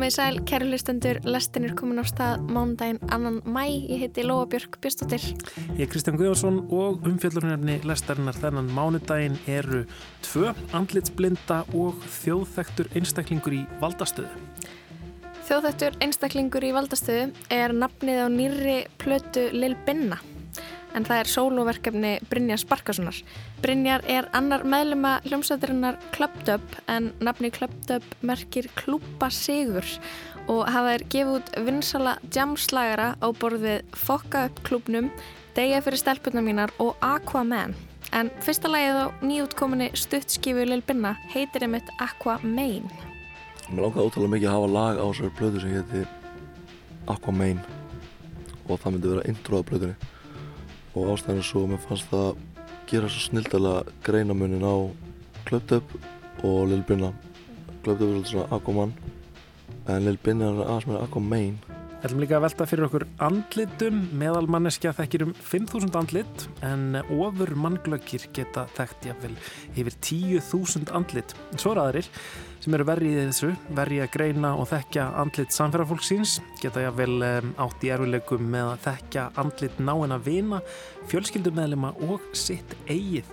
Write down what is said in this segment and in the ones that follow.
Komið sæl, kæru hlustendur, lestin er komin á stað mánudaginn annan mæ, ég heiti Lóa Björk Björnstóttir. Ég er Kristján Guðjónsson og umfjöldunarni lestarinnar þennan mánudaginn eru tvö andlitsblinda og þjóðþektur einstaklingur í valdastöðu. Þjóðþektur einstaklingur í valdastöðu er nafnið á nýri plötu Lil Binna en það er sóloverkefni Brynjar Sparkasonar. Brynjar er annar meðlema hljómsættirinnar Up en nafni Up merkir klúpa sigur og hafa þeir gefið út vinsala jamslagara á borðið Fokka upp klúbnum, Degja fyrir stelpunna mínar og Aquaman. En fyrsta lagið á nýjútkominni stuttskifu Lil Binna heitir einmitt Aquamain. Mér langaði ótrúlega mikið að hafa lag á þessari blödu sem hétti Aquamain og það myndi vera intro á blödunni og ástæðan svo að mér fannst það gera svo snildalega greinamunin á Up og Lil Binna. Up er svolítið svona Aquaman en Lil Binna er aðeins meira Aquamain Við ætlum líka að velta fyrir okkur andlitum, meðal manneskja þekkir um 5.000 andlit en ofur mannglöggir geta þekkt jáfnvel yfir 10.000 andlit. Svo er aðrir sem eru verið í þessu, verið að greina og þekkja andlit samfélagfólksins, geta jáfnvel um, átt í erfileikum með að þekkja andlit náinn að vina, fjölskyldumæðlema og sitt eigið.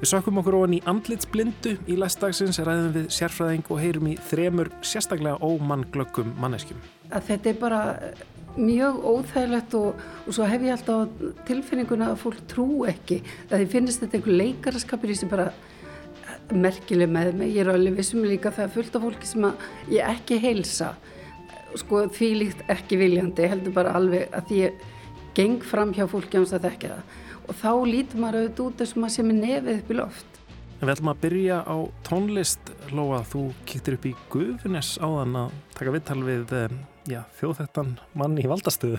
Við sökum okkur ofan í andlitsblindu í læstdagsins, ræðum við sérfræðing og heyrum í þremur sérstaklega ómannglöggum manneskjum. Að þetta er bara mjög óþægilegt og, og svo hef ég alltaf tilfinninguna að fólk trú ekki. Það finnst þetta einhver leikaraskapir í sem bara merkileg með mig. Ég er alveg vissum líka það er fullt af fólki sem ég ekki heilsa. Sko því líkt ekki viljandi, heldur bara alveg að ég geng fram hjá fólki áns að þekka það og þá lítur maður auðvitað út þessum að sem er nefið upp í loft. En við ætlum að byrja á tónlist, Lóa, þú kýttir upp í Guðunes áðan að taka vittal við já, þjóðþettan mann í valdastöðu.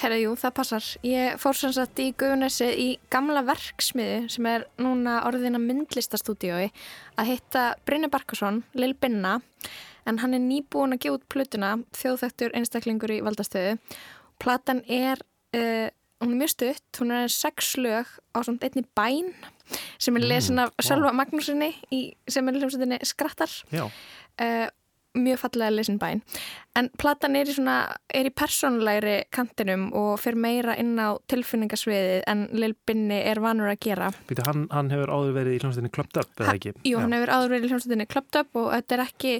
Herra, jú, það passar. Ég fór sem sagt í Guðunesi í gamla verksmiðu sem er núna orðina myndlistastúdiói að hitta Brynni Barkarsson, Lil Binna, en hann er nýbúin að gefa út plötuna þjóðþettur einstaklingur í valdastöðu. Platan er... Uh, hún er mjög stutt, hún er sex lög á svona einni bæn sem er lesin af Sölva Magnúsinni í, sem er hljómsveitinni Skrattar uh, mjög fallega lesin bæn en platan er í svona er í persónulegri kantinum og fyrir meira inn á tilfinningasviðið en Lil Binni er vanur að gera Býtu, hann, hann hefur áður verið í hljómsveitinni Clubbed Up, eða ekki? Jú, Já. hann hefur áður verið í hljómsveitinni Clubbed Up og þetta er ekki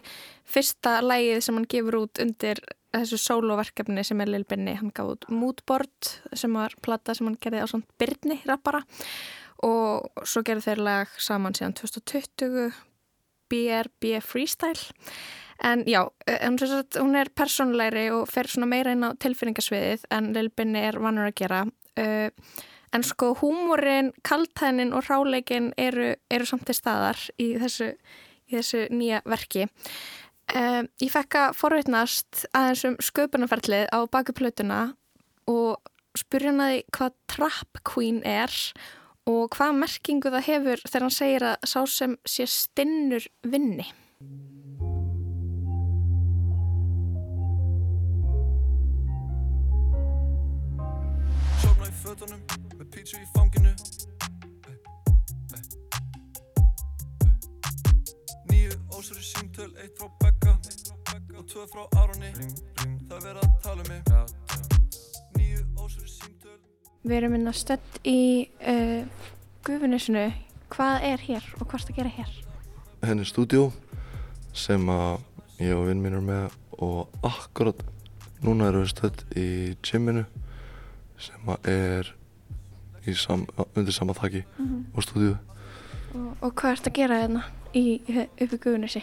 fyrsta lægið sem hann gefur út undir þessu sóloverkefni sem er Lil Binni, hann gaf út Moodboard sem var platta sem hann gerði á svona Byrni rappara og svo gerði þeir lag saman síðan 2020 BRB Freestyle en já, hún er personlegri og fer svona meira inn á tilfinningasviðið en Lil Binni er vanur að gera en sko húmórin, kaltænin og ráleikin eru, eru samt til staðar í þessu, í þessu nýja verki Um, ég fekk að forveitnast aðeins um sköpunarferðlið á baku plötuna og spurja hann að því hvað Trap Queen er og hvað merkingu það hefur þegar hann segir að sá sem sé stinnur vinni. Í fötunum með pítsu í fanginu. Nýju ósöru símtöl, eitt frá Becca og tvö frá Aroni. Það verða að tala um mig Nýju ósöru símtöl. Við erum inn að stödd í uh, Guðunisinu. Hvað er hér og hvað er það að gera hér? Henni stúdjó sem að ég og vinn mín er með og akkurat núna erum við stödd í gyminu sem er sam, undir sama þakki mm -hmm. og stúdíu og, og hvað ert að gera hérna í, upp í Guðunissi?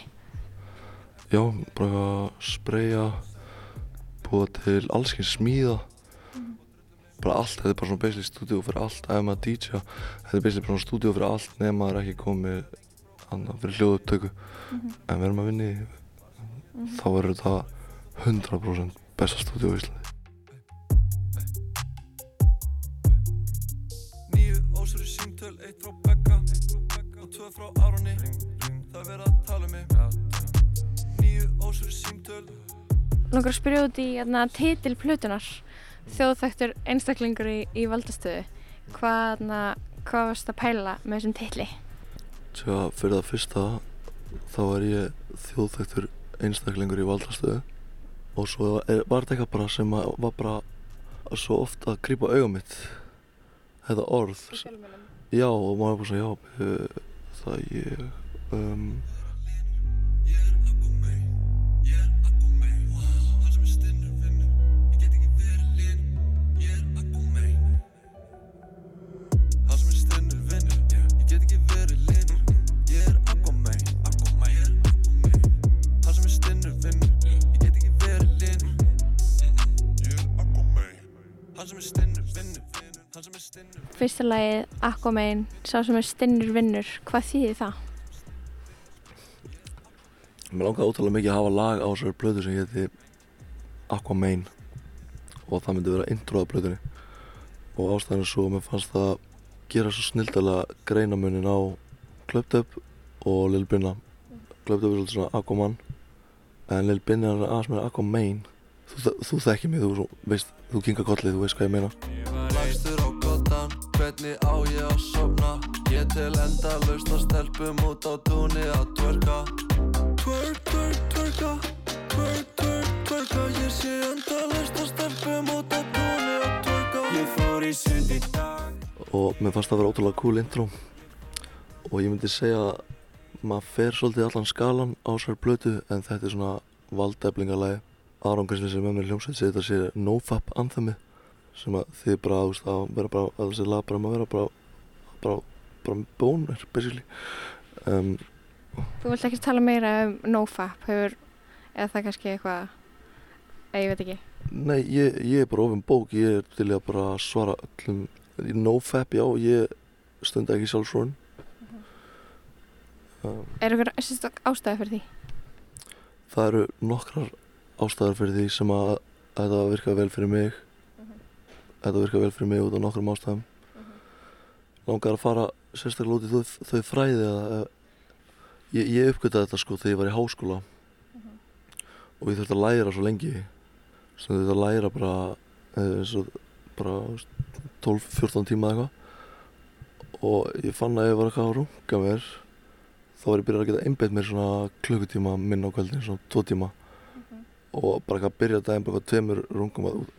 Já, bara að spreja búa til allskeins smíða mm. bara allt, þetta er bara svona basically stúdíu fyrir allt, ef maður DJ þetta er basically bara svona stúdíu fyrir allt nema maður ekki komið fyrir hljóðupptöku mm -hmm. en við erum að vinni -hmm. þá verður þetta 100% besta stúdíu í Íslandi frá Aroni Það verða að tala um mig. Nýju ósöru símtöl. Spyrja út í hérna, titil Plutunar þjóðþæktur einstaklingur í, í valdastöðu. Hvað, na, hvað varst að pæla með þessum titli? Tjá, fyrir það fyrsta þá er ég þjóðþæktur einstaklingur í valdastöðu. Og svo er, var þetta eitthvað bara sem að, var bara svo oft að grípa auga mitt. Þetta orð. Já og maður er bara svona já uh, það ég um, Fyrsta lagið Aquaman, sá sem er stinnur vinnur, hvað þýðir það? Mér langaði ótrúlega mikið að hafa lag á þessari blödu sem héti Aquaman og það myndi vera introða blöðunni og ástæðan er svo að mér fannst það gera svo snildalega greinamunin á Clubdub og Lil Binna. Clubdub er svolítið svona Aquaman en Lil Binna er aðeins meira Aquaman. Þú, þú þekkir mig, þú, svo- veist, þú kingar kollið, þú veist hvað ég meina Hvernig á ég að sofna? Ég til enda laust að stelpum út á túnni að twerka. Twerk, twerk, twerka. Twerk, twerk, twerka. Ég sé enda laust að stelpum út á túnni að twerka. Ég fór í sund í dag. Og mér fannst það vera ótrúlega cool intro. Og ég myndi segja að maður fer svolítið allan skalan á þessari blötu en þetta er svona valdeflingalagi Aron Kristins sem er með mér hljómsveit segir þetta sé nofap anthemi sem að þið bara, þú veist, að vera bara að þessi lag bara að vera bara bara, bara bónur, basically um, Þú vilt ekki tala meira um nofap, hefur, eða það kannski eitthvað, eða ég veit ekki. Nei, ég, ég er bara ofin bók, ég er til að bara svara öllum nofap, já, ég stund ekki sjálfsvörun um, Er eitthvað sérstak ástæði fyrir því? Það eru nokkrar ástæðar fyrir því sem að þetta virka vel fyrir mig Þetta virka vel fyrir mig út af nokkrum ástæðum. Langar að fara sérstaklega út í þau, þau fræði að ég, ég uppgötaði þetta sko þegar ég var í háskóla. Og ég þurfti að læra svo lengi. Sem þurfti að læra bara eða eins og bara 12-14 tíma eða eitthvað. Og ég fann að ég var eitthvað að runga mér þá var ég byrjað að geta einbeitt mér svona klukkutíma minn á kvöldin, svona tvo tíma. Og bara eitthvað að byrja daginn bara eitthvað tveimur rungum og,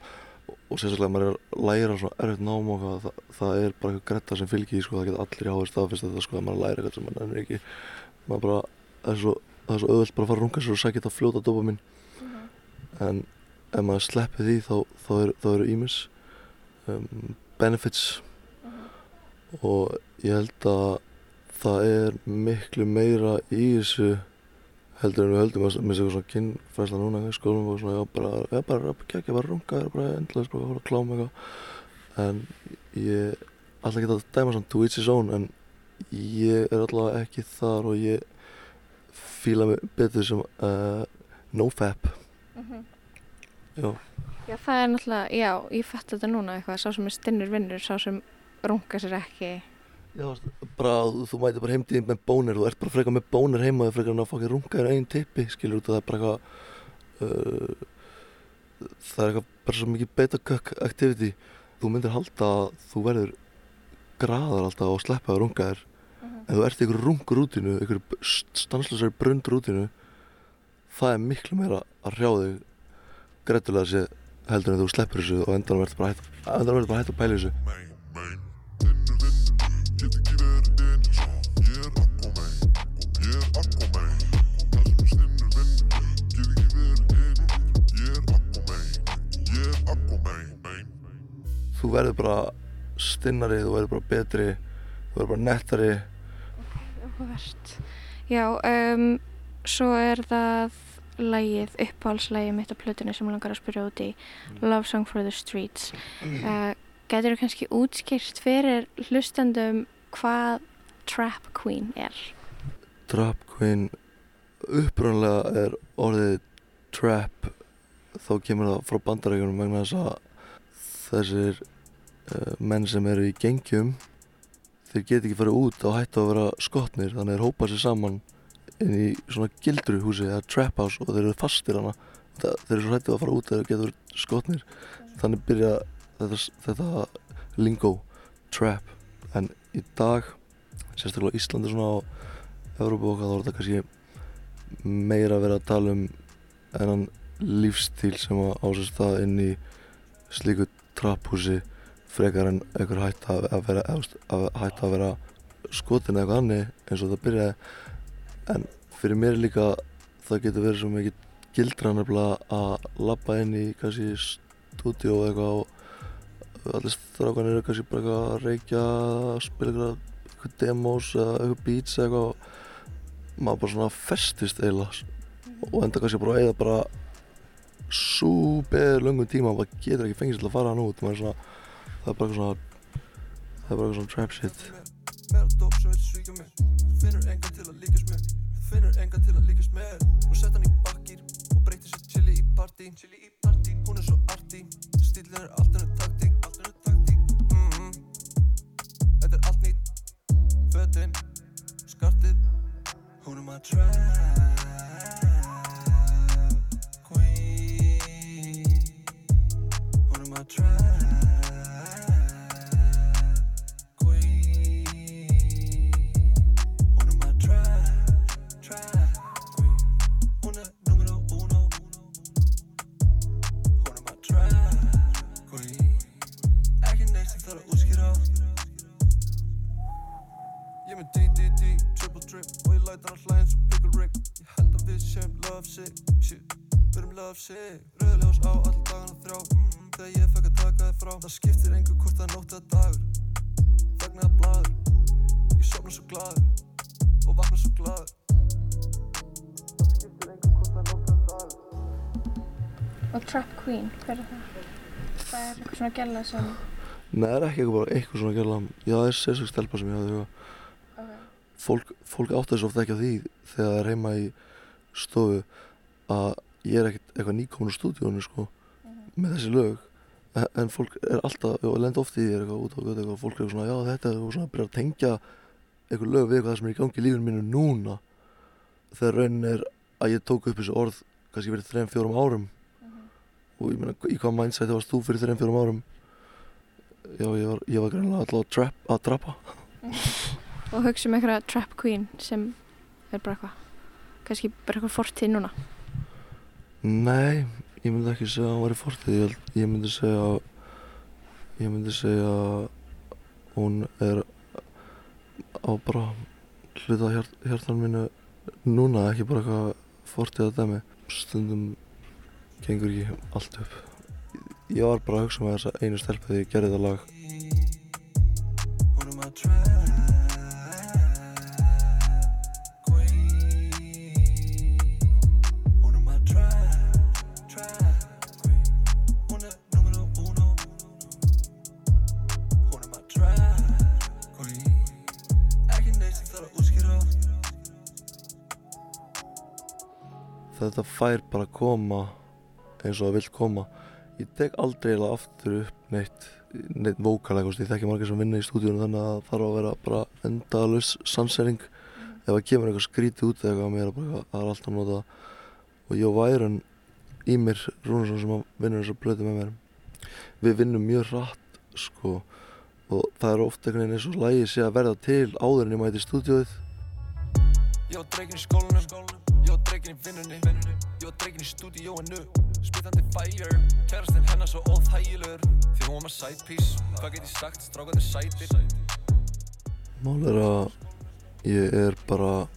og sérstaklega maður er að læra svona erfitt nám og eitthvað, það, það er bara eitthvað gretta sem fylgir sko, það geta allir í háið staðfest þetta sko að maður læra eitthvað sem maður ennur ekki. Maður bara, það er svo, það er svo auðvöld bara að fara að runga sér og sækja þetta fljóta dopa minn en ef maður sleppi því þá, þá, er, þá eru ímis um, benefits. Og ég held að það er miklu meira í þessu heldur en við höldum að með sér svona kynfræsla núna í skólum og svona já bara, já bara ekki bara runga, það er bara endlaðis bara að að kláma eitthvað. En ég alltaf geta að dæma svona to each his own en ég er alltaf ekki þar og ég fíla mig betur sem uh, nofap já, Já, það er náttúrulega, já, ég fætti þetta núna eitthvað, sá sem er stinnur vinnur, sá sem runga sér ekki. Já bara þú mæti bara heimtíðin með bónir þú ert bara frekar með bónir heima og frekar en að fokkin runga þér einn tippi skilur út að það er bara eitthvað uh, það er eitthvað bara svo mikið beta cook activity. Þú myndir halda að þú verður graðar alltaf og sleppa að runga þér. En þú ert í ykkur rungrútinu ykkur stanslusari brundrútinu það er miklu meira að hrjá þig greiðtulega sé heldur en þú sleppur þessu og endanum verður bara hægt að pæla þessu þú verður bara stinnari, þú verður bara betri þú verður bara nettari Áhugavert. Já, um, svo er það lægið, uppáhaldslægið mitt á plötunni sem langar að spyrja út í, Love Song for the Streets. Uh, Getur þú kannski útskýrt fyrir hlustendum hvað Trap Queen er? Trap Queen upprunlega er orðið trap þá kemur það frá bandarækjunum vegna þess að þessir uh, menn sem eru í gengjum þeir geta ekki farið út á hættu að vera skotnir þannig þeir hópa sér saman inn í svona gildruhúsi eða trap house og þeir eru fastir hana. Þa, þeir eru svo hættu að fara út eða geta verið skotnir. Þannig byrja þetta, þetta lingo trap. En í dag sérstaklega Íslandi svona á Európa og hvað þá er þetta kannski meira að vera að tala um þennan lífstíl sem að á sér stað inn í slíku trapphúsi frekar en einhver hætt að, að vera að að vera skotin eða eitthvað annir eins og það byrjaði. En fyrir mér líka það getur verið svo mikið gildra nefnilega að labba inn í kannski stúdíó eða eitthvað og allir strákanir eru kannski bara eitthvað að reykja spila eitthvað, eitthvað demos eða eitthvað beats eða eitthvað og maður bara svona festist eiginlega og enda kannski bara að eða bara súper löngum tíma og maður getur ekki fengið til að fara hann út svona, það er bara eitthvað svona það er bara eitthvað svona trap shit Meira dóp sem vil svíkja mér Þú finnur engan til að líkast mér Þú finnur engan til að líkast mér Hún sett hann í bakkýr og breytir sér chili í partí Chili í partí Hún er svo arti Stílinn er allt hennu taktík Allt hennu taktík mm -hmm. Þetta er allt nýtt Fötin Skartið Hún er maður trap Rauðljós á allir dagana þrjá. Mm, Þegar ég fekk að taka þið frá Það skiptir engu hvort það nótt eða dagur. Þagnaða blaður Ég sopna svo glaður Og vakna svo glaður. Það skiptir engu hvort það nótt eða dagur. Og Trap Queen, hver er það? Það er eitthvað svona gæla sem Nei, það er ekki eitthvað bara eitthvað svona gæla. Já, það er sérstaklega stelpa sem ég hafði okay. Fólk, fólk áttar þessu ofta ekki á því þegar það er heima í stofu að ég er ekkert eitthvað nýkomin úr stúdíónu sko með þessi lög en, fólk er alltaf, og lenda oft í er eitthvað út á götu eitthvað, fólk er svona, já þetta er svona að byrja að tengja eitthvað lög við eitthvað sem er í gangi í lífinu mínu núna. Þegar raunin er að ég tók upp þessu orð kannski fyrir þreim, fjórum árum. Og ég meina, í hvað mindset varst þú fyrir þreim, fjórum árum? Já, ég var, ég var greinlega alltaf að, trap, að trappa Og hugsa um eitthvað Trap Queen sem er bara eitthvað kannski bara eitthvað fortíð núna. Nei, ég myndi ekki segja að hann var í fortíð ég, ég myndi segja ég myndi segja hún er á bara hluta hjart, hjartan mínu núna, ekki bara eitthvað fortíð að dæmi. Stundum gengur ekki allt upp. Ég var bara að hugsa með þessa einu stelpu þegar ég gerði það lag þetta fær bara að koma eins og það vill koma. Ég tek aldrei eiginlega aftur upp neitt neitt vókal eitthvað, ég þekki margir sem vinna í stúdíunum þannig að það þarf að vera bara endalus sannsering ef það kemur eitthvað skrítið út eða eitthvað mér bara, það er alltaf nota. Og ég og Væron Ímir Rúnarsson sem að vinnur þessar blötu með mér. Við vinnum mjög hratt sko og það er ofta einhvern veginn eins og lægi sé að verða til áður en ég mæti í stúdíóið. Ég var dreikin í dreikin í vinnunni. Ég var dreikin í stúdíóinu Spitandi fire Kærastinn hennar svo óþægilegur. Því hún var með side piece Hvað get ég sagt? Strákandi sætir. Mál er að ég er bara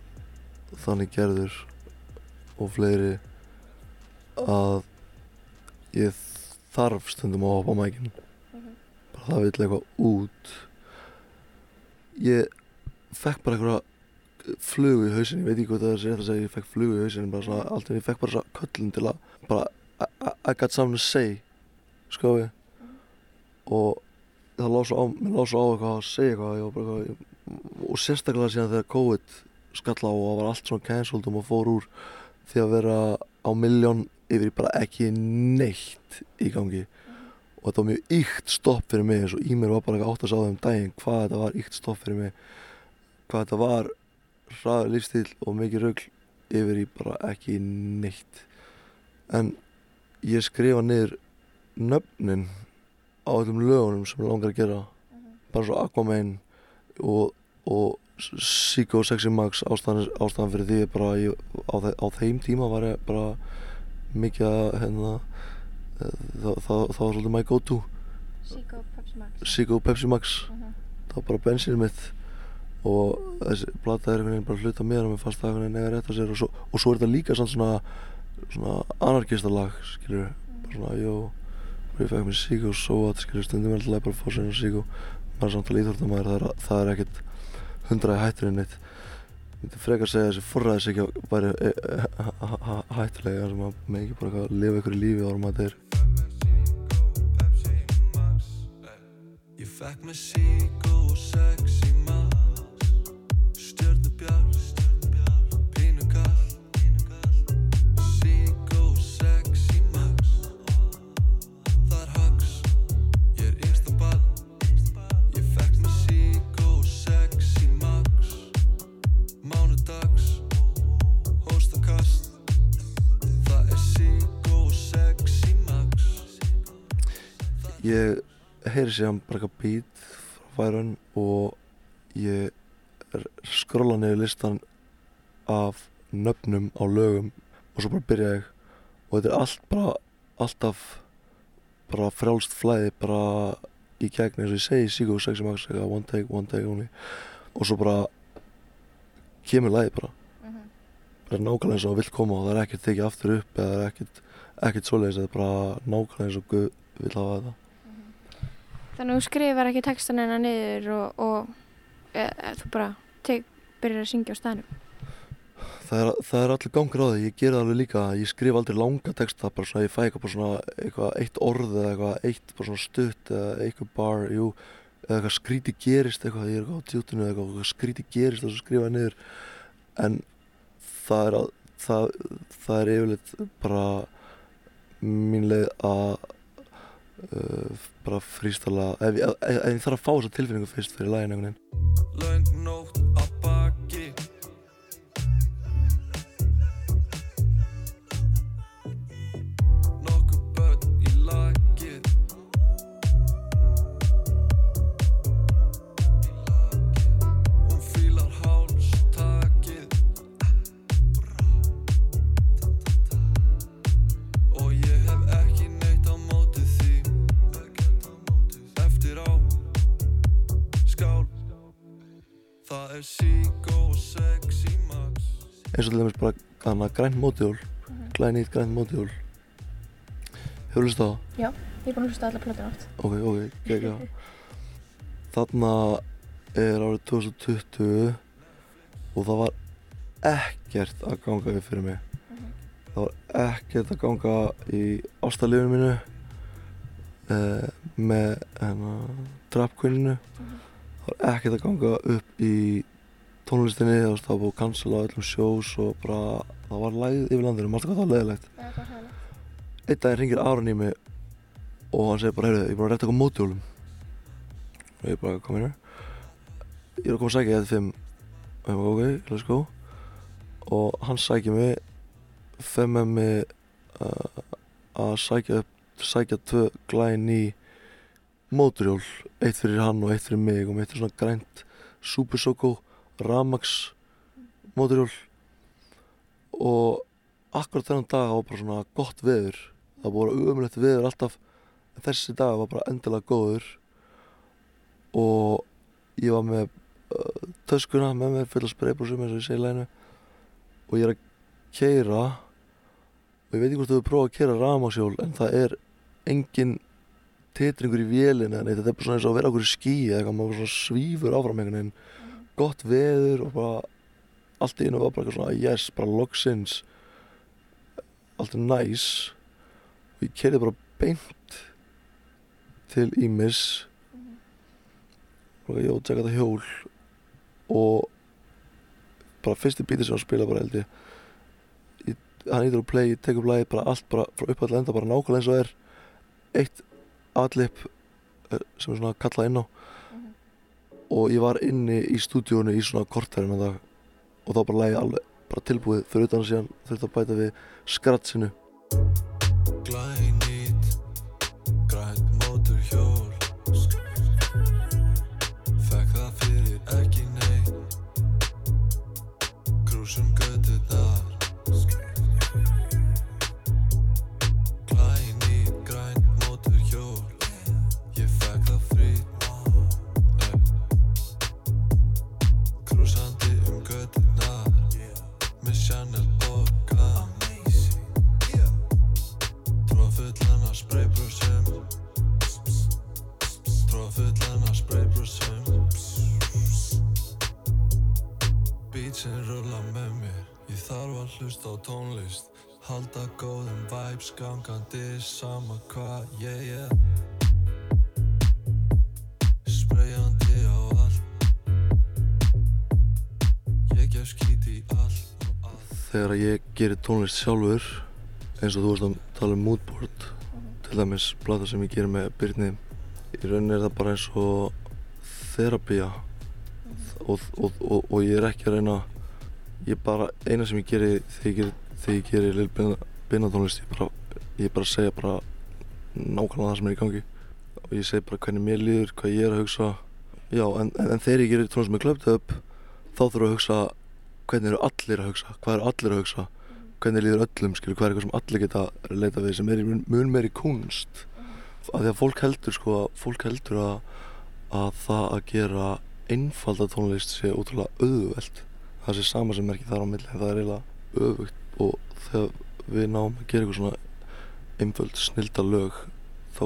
þannig gerður og fleiri að ég þarf stundum að hoppa á mækin. Bara það vill eitthvað út. Ég fekk bara eitthvað flugu í hausin, ég veit ekki hvað það er rétt að segja, ég fekk flugu í hausin bara svona, alltaf ég fekk bara svona köllun til að bara, I, got something to say sko við. Og það lág svo á, mér lág svo á eitthvað að segja eitthvað, var bara eitthvað og sérstaklega síðan þegar COVID skall á og það var allt svona cancelled og maður fór úr því að vera á miljón yfir bara ekki neitt í gangi. Og þetta var mjög ykt stopp fyrir mig eins og í mér var bara ekki átt að sá þeim daginn hvað þetta var ykt stopp fyrir mig hvað þetta var hraður lífstíl og mikið rögl yfir í bara ekki neitt. En ég skrifa niður nöfnin á öllum lögunum sem ég langar að gera. Bara svo Aquaman og, og Psycho Sexy Max ástæðan, ástæðan fyrir því bara ég, á, þe á þeim tíma var ég bara mikið að hérna það, það, það var svolítið my go to og Pepsi Max. Sigo Pepsi Max. Mhm. það var bara bensinið mitt og þessi plata er bara hluta mér og mér fannst það einhvern veginn eiga rétt á sér og svo, og svo er þetta líka svona svona anarkista lag skilur bara svona, jó ég fekk mér Sigo svo að skilur stundum er alltaf bara að fá sér og Sigo maður er samt alveg íþórtamæður það, það er ekkert hundraði hætturinn neitt. Myndi frekar segja að þessi forræðis ekki væri e, e, ha- hættulega sem að með ekki bara að lifa ykkur í lífi árum að þetta er ég heyri síðan bara eitthvað beat færun og ég skrolla niður listan af nöfnum á lögum og svo bara byrja ég. Og þetta er allt bara alltaf bara frjálst flæði bara í gegn eins og ég segi Sigo Sexy Max eitthvað one take, one take only. Og svo bara kemur lagið bara. Það er nákvæmlega eins og vill koma og það er ekkert tekið aftur upp eða það er ekkert, ekkert svoleiðis er bara nákvæmlega eins og Guð vill hafa þetta Þannig að þú skrifar ekki textan hennar niður og, og e, e, þú bara tek, byrjar að syngja á staðnum. Það er, það er allir gangur á því, ég ger það alveg líka. Ég skrif aldrei langa texta bara svona, ég fæ eitthvað svona eitthvað eitt orð eða eitthvað eitt bara svona stutt eða eitthvað bar, jú eða eitthvað skríti gerist eitthvað, ég er eitthvað á tjútinu eða eitthvað skríti gerist og svo skrifa það niður. En það er að það, það er yfirleitt bara mín leið að uh, bara frístala ef, ef, ef ég þarf að fá þessa tilfinningu fyrst fyrir lægin einhvern veginn eins og til dæmis bara hana grænt mótjól glænýtt grænt mótjól hefur hlust á það? Ég er búin að hlusta allar plötun átt. ok, ok, gegja þarna er árið 2020 og það var ekkert að ganga upp fyrir mig. Það var ekkert að ganga í ástalífinu mínu uh, með hérna drapkvinninu það var ekkert að ganga upp í tónlistinni það var það var búið að cancela öllum sjós og bara það var lægð yfir landinu, maður það var leðilegt einn daginn ringir Aron í mig og hann segir bara, heyrðu, ég er bara að retta eitthvað mótjólum. Og ég bara, kom hérna. Ég er að koma að sækja þetta fimm. Og ég bara, ok, let's go. Og hann sækja mig fer með mig uh, að sækja upp sækja tvö glæn í móturjól, eitt fyrir hann og eitt fyrir mig og mitt er svona grænt Super Soko Ramax móturjól og akkurat þennan dag var bara svona gott veður. Það voru umrætt veður alltaf en þessi dag var bara endilega góður. Og ég var með uh, töskuna með mér fulla spreybrúsum eins og ég segi í læginu og ég er að keira og ég veit ekki hvort þú hefur prófað að keira rafmagnshjól en það er engin titringur í vélina þetta er bara svona eins og að vera okkur í skí eða eitthvað maður svona svífur áfram einhvern veginn. Gott veður og bara allt í einu var bara eitthvað svona yes, bara loksins allt er næs og ég kerði bara beint til Ímis. Og ég ótt þetta hjól. Og bara fyrsti bítið sem hann spila bara held ég. Hann ítur að play, ég tek upp lagið bara allt bara frá upphæll enda bara nákvæmlega eins og það er. Eitt aðlip sem er svona kallað inn á. Og ég var inni í stúdíónu í svona kortærinu dag og þá bara lagið alveg bara tilbúið fyrir utan að síðan þurfti að bæta við skratsinu Þegar ég gerir tónlist sjálfur eins og þú veist að tala um moodboard til dæmis plata sem ég gerir með Byrni í rauninni er það bara eins og þerapía og, og, og, og ég er ekki að reyna ég bara, eina sem ég geri þegar ég þegar ég geri Lil Binna tónlist ég bara, ég bara segja bara nákvæmlega það sem er í gangi. Og ég segi bara hvernig mér líður, hvað ég er að hugsa. Já, en, en, en þegar ég gerir tónlist með Clubbed Up þá þurfum við að hugsa hvernig eru allir að hugsa, hvað eru allir að hugsa? Hvernig líður öllum, skilur, hvað er eitthvað sem allir geta leita við sem er mun, mun meiri kunst af því að fólk heldur sko, fólk heldur að, að það að gera einfalda tónlist sé ótrúlega auðvelt. Það sé sama sem er ekki þar á milli en það er eiginlega öfugt og þegar við náum að gera eitthvað svona einföld snilda lög þá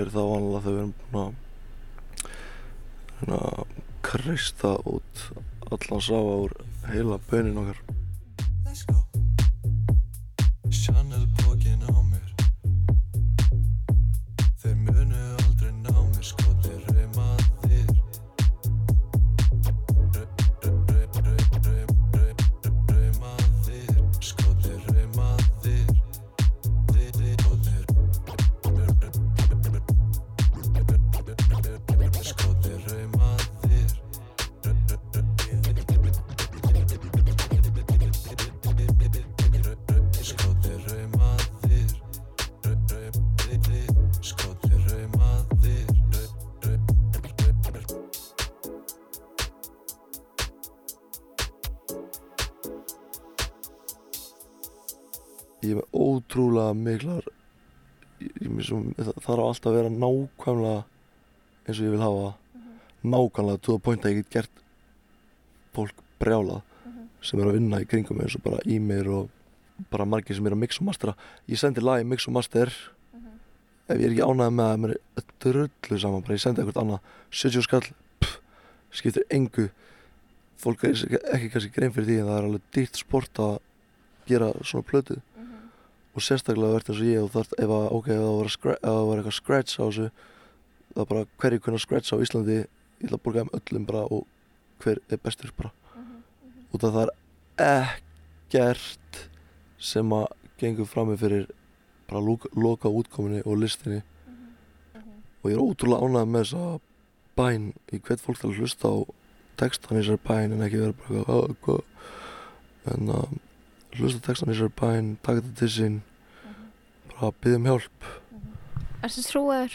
er það vanlega þegar við erum búin að kreista út allan sáa úr heila bönin okkar mér svo, það þarf alltaf að vera nákvæmlega eins og ég vil hafa nákvæmlega to the point að ég get gert fólk brjálað sem er að vinna í kringum eins og bara e-mail og bara margir sem er að mix og mastera ég sendi lag í mix og master. Ef ég er ekki ánægð með það mér er drullu saman, bara ég sendi eitthvað annað. 70 skall, pff, skiptir engu. Fólk er ekki kannski grein fyrir því en það er alveg dýrt sport að gera svona plötu og sérstaklega verður eins og ég og þarf ef að, ok, ef það var, það var eitthvað scratch á þessu það er bara hverju kunna scratch á Íslandi ég ætla að borga um öllum bara og hver er bestur bara. Og það er ekkert sem að gengur fram með fyrir bara loka, loka útkominni og listinni. Og ég er ótrúlega ánægð með þessa bæn í hvert fólk þarf að hlusta á textan í þessari bæn en ekki vera bara eitthvað, "Ah, hvað en að hlusta textan í þessari bæn taka þetta til sín bara byggja um hjálp Er þetta trúaður?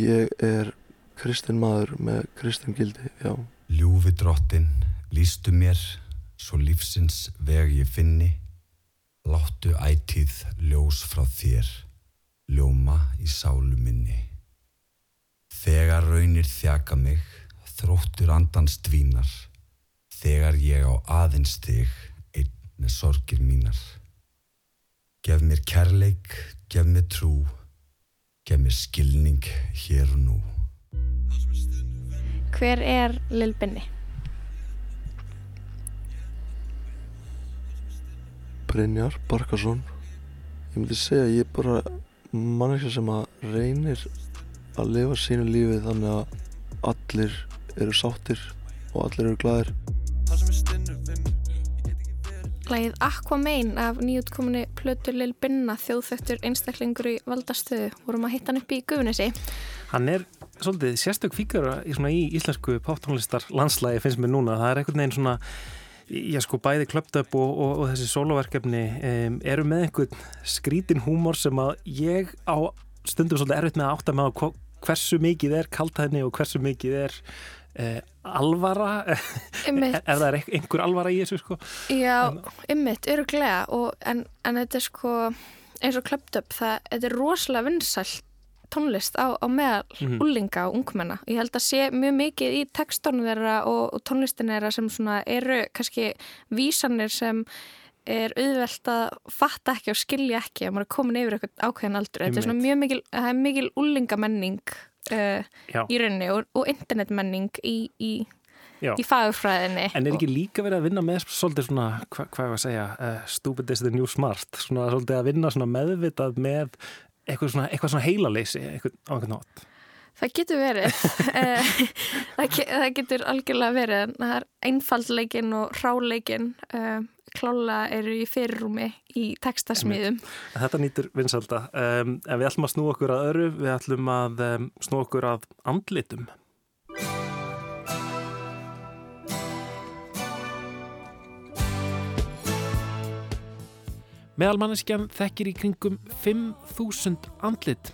ég er kristin maður með kristin gildi, já Ljúfi drottin, lístu mér, svo lífsins veg ég finni. Láttu ætíð ljós frá þér, ljóma í sálu minni. Þegar raunir þjaka mig, þróttur andans dvínar. Þegar ég á aðeins þig, með sorgir mínar. Gef mér kærleik, gef mér trú, gef mér skilning hér og nú. Hver er Lil Binni? Brynjar Barkarsson ég myndi segja að ég er bara manneskja sem að reynir að lifa sínu lífi þannig að allir eru sáttir og allir eru glæðir Lægið Aquamain af nýjútkominni Plötur Lil Binna þjóðþöktur einstaklingur í valdastöðu vorum að hitta hann upp í Guðunissi Hann er svolítið sérstök fíkur í, í íslensku poptónlistar landslægi finnst mér núna. Það er einhvern veginn svona já sko bæði klöpt upp og, og, og þessi soloverkefni um, eru með einhvern skrítin húmor sem að ég á stundum svolítið erfitt með að átta með á hversu mikið er kaltæðni og hversu mikið er uh, alvara er, er það ein- einhver alvara í þessu sko Já, ymmit, öruglega og, en, en þetta er sko eins og klöpt upp, það, þetta er rosalega vinsælt tónlist á, á meðal Mhm. úlinga og ungmenna. Ég held að sé mjög mikið í tekstónu þeirra og, og tónlistin þeirra sem svona eru kannski vísanir sem er auðvelt að fatta ekki og skilja ekki að maður er komin yfir eitthvað ákveðin aldur. Þetta er svona mjög mikil, það er mikil úlingamenning uh, í rauninni og, og internetmenning í, í, í fagurfræðinni. En er ekki líka verið að vinna með svolítið svona, hva, hvað er að segja, uh, stupid is the new smart, svona svolítið að vinna svona meðvitað með eitthvað svona, eitthvað svona heilaleysi, eitthvað á einhvern nátt. Það getur verið. Eh, það, ge- það getur algjörlega verið. en Það er einfaldleikin og hráleikin uh, klála eru í fyrirrúmi í textasmíðum. En Þetta nýtur vinsalda, um, en við ætlum að snú okkur að öru, við ætlum að um, snú okkur að andlitum. Meðalmanneskjan þekkir í kringum 5.000 andlit.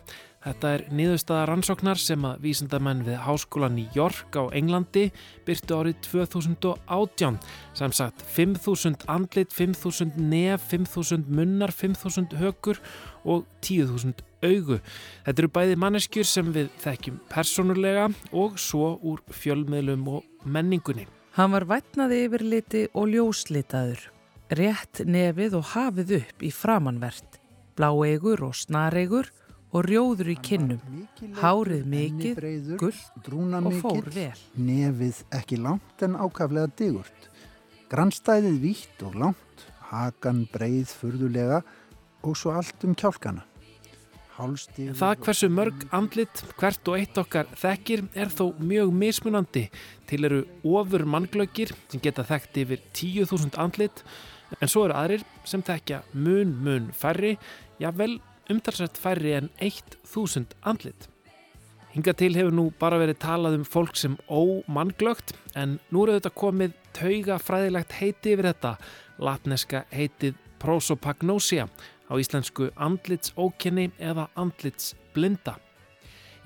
Þetta er niðurstaða rannsóknar sem að vísindamenn við Háskólan í York á Englandi byrtu árið 2018. Sem sagt 5.000 andlit, 5.000 nef, 5.000 munnar, 5.000 hökur og 10.000 augu. Þetta eru bæði manneskjur sem við þekkjum persónulega og svo úr fjölmiðlum og menningunni. Hann var vætnaði yfir liti og ljóslitaður. Rétt nefið og hafið upp í framanvert. Bláeigur og snareigur og rjóður í kinnum. Hárið mikið, gullt og fór vel. Nefið ekki langt en ákaflega digurt. Grannstæðið vítt og langt, hakan breið furðulega og svo allt um kjálkana. Það hversu mörg andlit hvert og eitt okkar þekkir er þó mjög mismunandi. Til eru ofur mannglöggir sem geta þekkt yfir 10.000 andlit en svo eru aðrir sem þekkja mun mun færri, jável umtalsvægt færri en 1.000 andlit. Hinga til hefur nú bara verið talað um fólk sem ómannglögt en nú eru þetta komið tauga fræðilegt heiti yfir þetta, latneska heitið prosopagnosia á íslensku andlitsókenni eða andlitsblinda.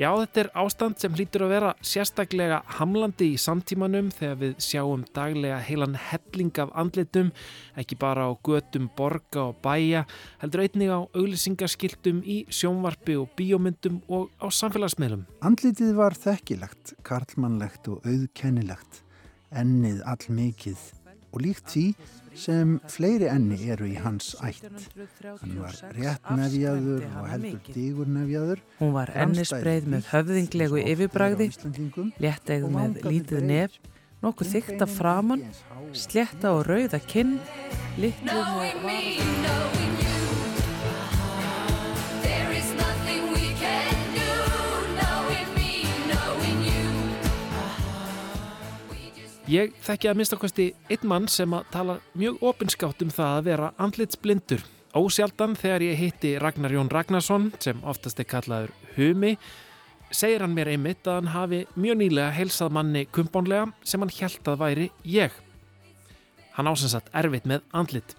Já, þetta er ástand sem hlýtur að vera sérstaklega hamlandi í samtímanum þegar við sjáum daglega heilan helling af andlitum, ekki bara á götum, borga og bæja, heldur einnig á auglýsingaskiltum í sjónvarpi og bíómyndum og á samfélagsmiðlum. Andlitið var þekkilegt, karlmannlegt og auðkennilegt, ennið allmikið og líkt því sem fleiri enni eru í hans ætt. Hann var rétt nefjaður og heldur digur nefjaður. Hún var ennisbreið með höfðinglegu yfirbræði, léttegð með lítið nef, nokkuð þykta framann, sletta og rauða kinn, litlum og varðum. Ég þekki að minnstakosti einn mann sem að tala mjög opinskátt um það að vera andlitsblindur. Ósjaldan þegar ég hitti Ragnar Jón Ragnarsson, sem oftast er kallaður Humi, segir hann mér einmitt að hann hafi mjög nýlega heilsað manni kumpánlega sem hann held að væri ég. Hann ásansatt erfitt með andlit.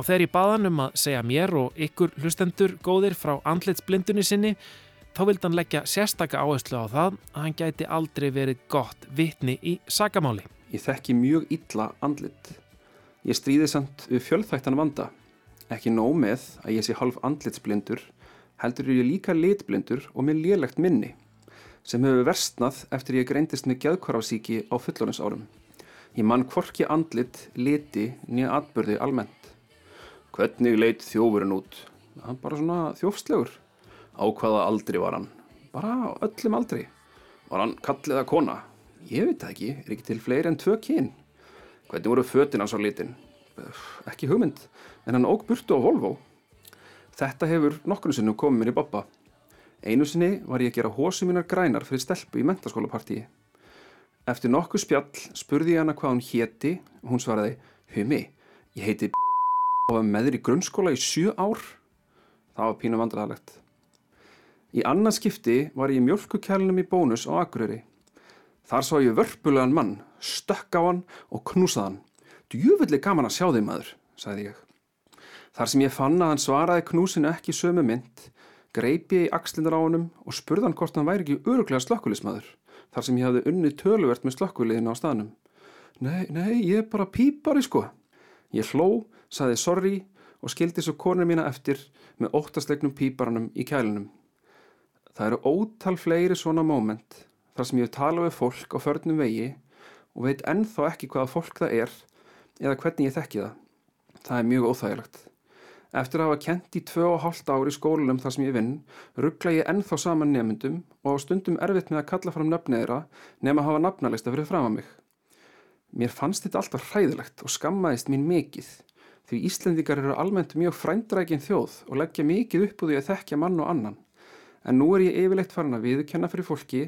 Og þegar ég baða hann um að segja mér og ykkur hlustendur góðir frá andlitsblindunni sinni, þá vildi hann leggja sérstaka áherslu á það að hann gæti aldrei verið gott vitni í sagamáli. Ég þekki mjög illa andlit. Ég stríði samt við fjölþættan vanda. Ekki nóg með að ég sé halv andlitsblindur, heldur er ég líka litblindur og með lélegt minni, sem hefur versnað eftir ég greindist með geðkvarafsíki á fullorins árum. Ég mann hvorki andlit, liti, nýja atbyrði almennt. Hvernig leit þjófurinn út? Hann bara svona þjófslegur. Á hvaða aldri var hann? Bara öllum aldri. Var hann kallið að kona? Ég veit það ekki, er ekki til fleiri en tvö kyn. Hvernig voru fötin hans á litin? Ekki hugmynd, en hann óg burtu á Volvo. Þetta hefur nokkunu sinnum komið mér í boppa. Einu sinni var ég að gera hósu mínar grænar fyrir stelpu í mentaskólapartíi. Eftir nokkuð spjall spurði ég hana hvað hún héti hún svaraði, Humi, ég heiti og var með þér í grunnskóla í sjö ár. Það var pínu vandræðalegt. Í annað skipti var ég í mjölkukælunum í bónus á Akureyri. Þar sá ég vörpulegan mann, stökk á hann og knúsað hann. Djúvillig gaman að sjá þig maður, sagði ég. Þar sem ég fann að hann svaraði knúsinu ekki sömu mynd, greip ég í axlindar á honum og spurði hann hvort hann væri ekki öruglega slökkulismadur, þar sem ég hafði unnið töluvert með slökkuliðinu á staðnum. Nei, nei, ég er bara pípari sko. Ég hló, sagði sorry og skildi svo konur mína eftir með óttaslegnum píparanum í kælunum. Það eru ótal fleiri svona móment þar sem ég tala við fólk á förnum vegi og veit ennþá ekki hvaða fólk það er eða hvernig ég þekki það. Það er mjög óþægilegt. Eftir að hafa kent í tvö og hálft ár í skólunum þar sem ég vinn, ruggla ég ennþá saman nefndum og á stundum erfitt með að kalla fram nöfniðra nema að hafa nafnalista fyrir fram að mig. Mér fannst þetta alltaf hræðilegt og skammaðist mín mikið því Íslendingar eru almennt mjög frændrækin þjóð og leggja mikið upp úr því að þekkja mann og annan. En nú er ég yfirleitt farin að viðkenna fyrir fólki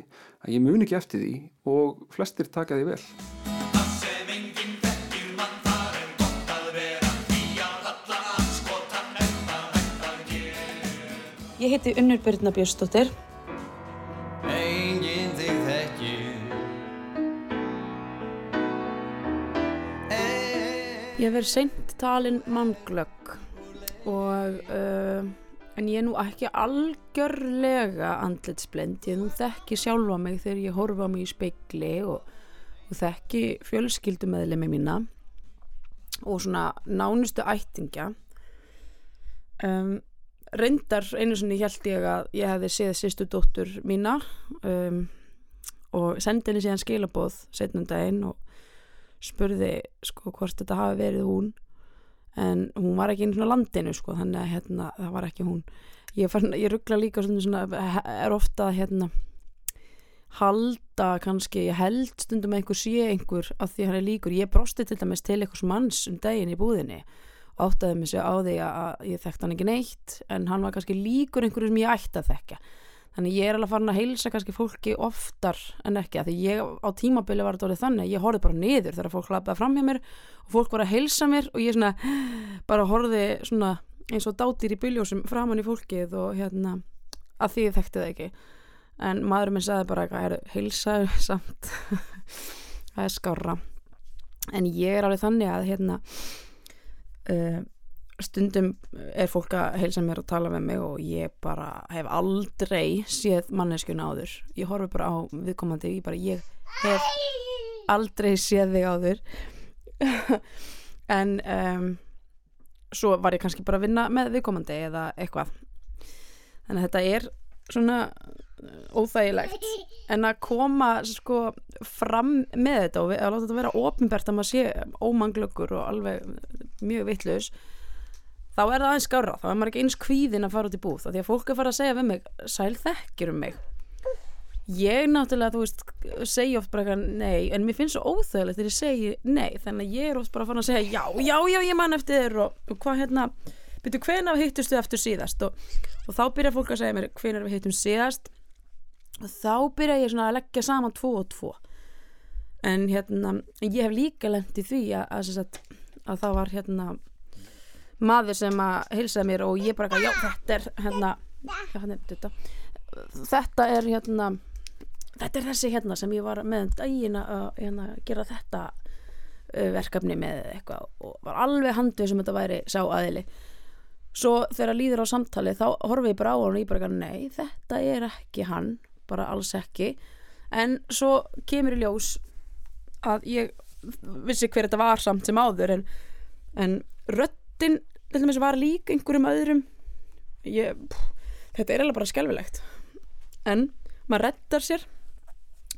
að ég mun ekki eftir því og flestir taka því vel. Ég heiti Unnur Byrna Björnsdóttir. Enginn þig þekkir Ég hef verið seint talin mannglögg og uh, en ég er nú ekki algjörlega andlitsblend. Ég nú þekki sjálfa mig þegar ég horfa mig í speikli og, og þekki fjölskyldumæðlemi mína og svona nánustu ættingja. Um, reyndar einu sinni held ég að ég hefði séð sýstu dóttur mína um, og sendi henni síðan skilabóð setnum daginn og spurði sko hvort þetta hafi verið hún en hún var ekki inn í landinu sko þannig að hérna það var ekki hún. Ég, fann, ég ruggla líka stundum svona er ofta hérna halda kannski, ég held stundum að einhver sé einhver af því hann er líkur. Ég brosti til dæmis til einhvers manns um daginn í búðinni áttaði mig sér á því að ég þekkt hann ekki neitt en hann var kannski líkur einhverju sem ég ætti að þekka þannig ég er alveg farin að heilsa kannski fólki oftar en ekki að því ég á tímabili var þetta orðið þannig ég horfið bara niður þegar fólk lappaði fram hjá mér og fólk var að heilsa mér og ég svona bara horfið svona eins og dátir í byljósum framann í fólkið og hérna að því ég þekkti það ekki. En maður minn sagði bara eitthvað heilsa samt. Það er skára en ég er alveg þannig að hérna uh, stundum er fólk að heilsa mér og tala með mig og ég bara hef aldrei séð manneskjuna áður. Ég horfi bara á viðkomandi ég, bara, ég hef aldrei séð þig áður. En um, svo var ég kannski bara að vinna með viðkomandi eða eitthvað. Þannig að þetta er svona óþægilegt. En að koma sko fram með þetta og að láta þetta vera ofinbært að maður sé ómanglöggur og alveg mjög vittlaus þá er það aðeins skára, þá er maður ekki eins kvíðin að fara út í búð, þá því að fólk er fara að segja við mig sæl þekkir um mig? Ég náttúrulega, þú veist segja oft bara eitthvað nei, en mér finnst svo óþægilegt þegar ég segi nei, þannig að ég er oft bara að fara að segja já, já, já, ég man eftir þér og, og hvað hérna, byrju, hvena hittustu eftir síðast? Og, og þá byrja fólk að segja mér hvena við hittum síðast? Og þá byrja ég svona að leggja saman tvo og tvo. En hérna ég hef líka lengt í því að, að, að, að það var hérna maður sem að hilsaði mér og ég bara ekki, já þetta er hérna, já, hérna þetta, þetta er hérna þetta er þessi hérna sem ég var með um daginn að hérna, gera þetta verkefni með eitthvað og var alveg handið sem þetta væri sá aðili. Svo þegar líður á samtali þá horfið ég bara á hann og ég bara nei þetta er ekki hann bara alls ekki. En svo kemur í ljós að ég vissi hver þetta var samt sem áður en, en röttin var líka einhverjum öðrum. Ég, pff, þetta er alveg bara skjálfilegt en maður rettar sér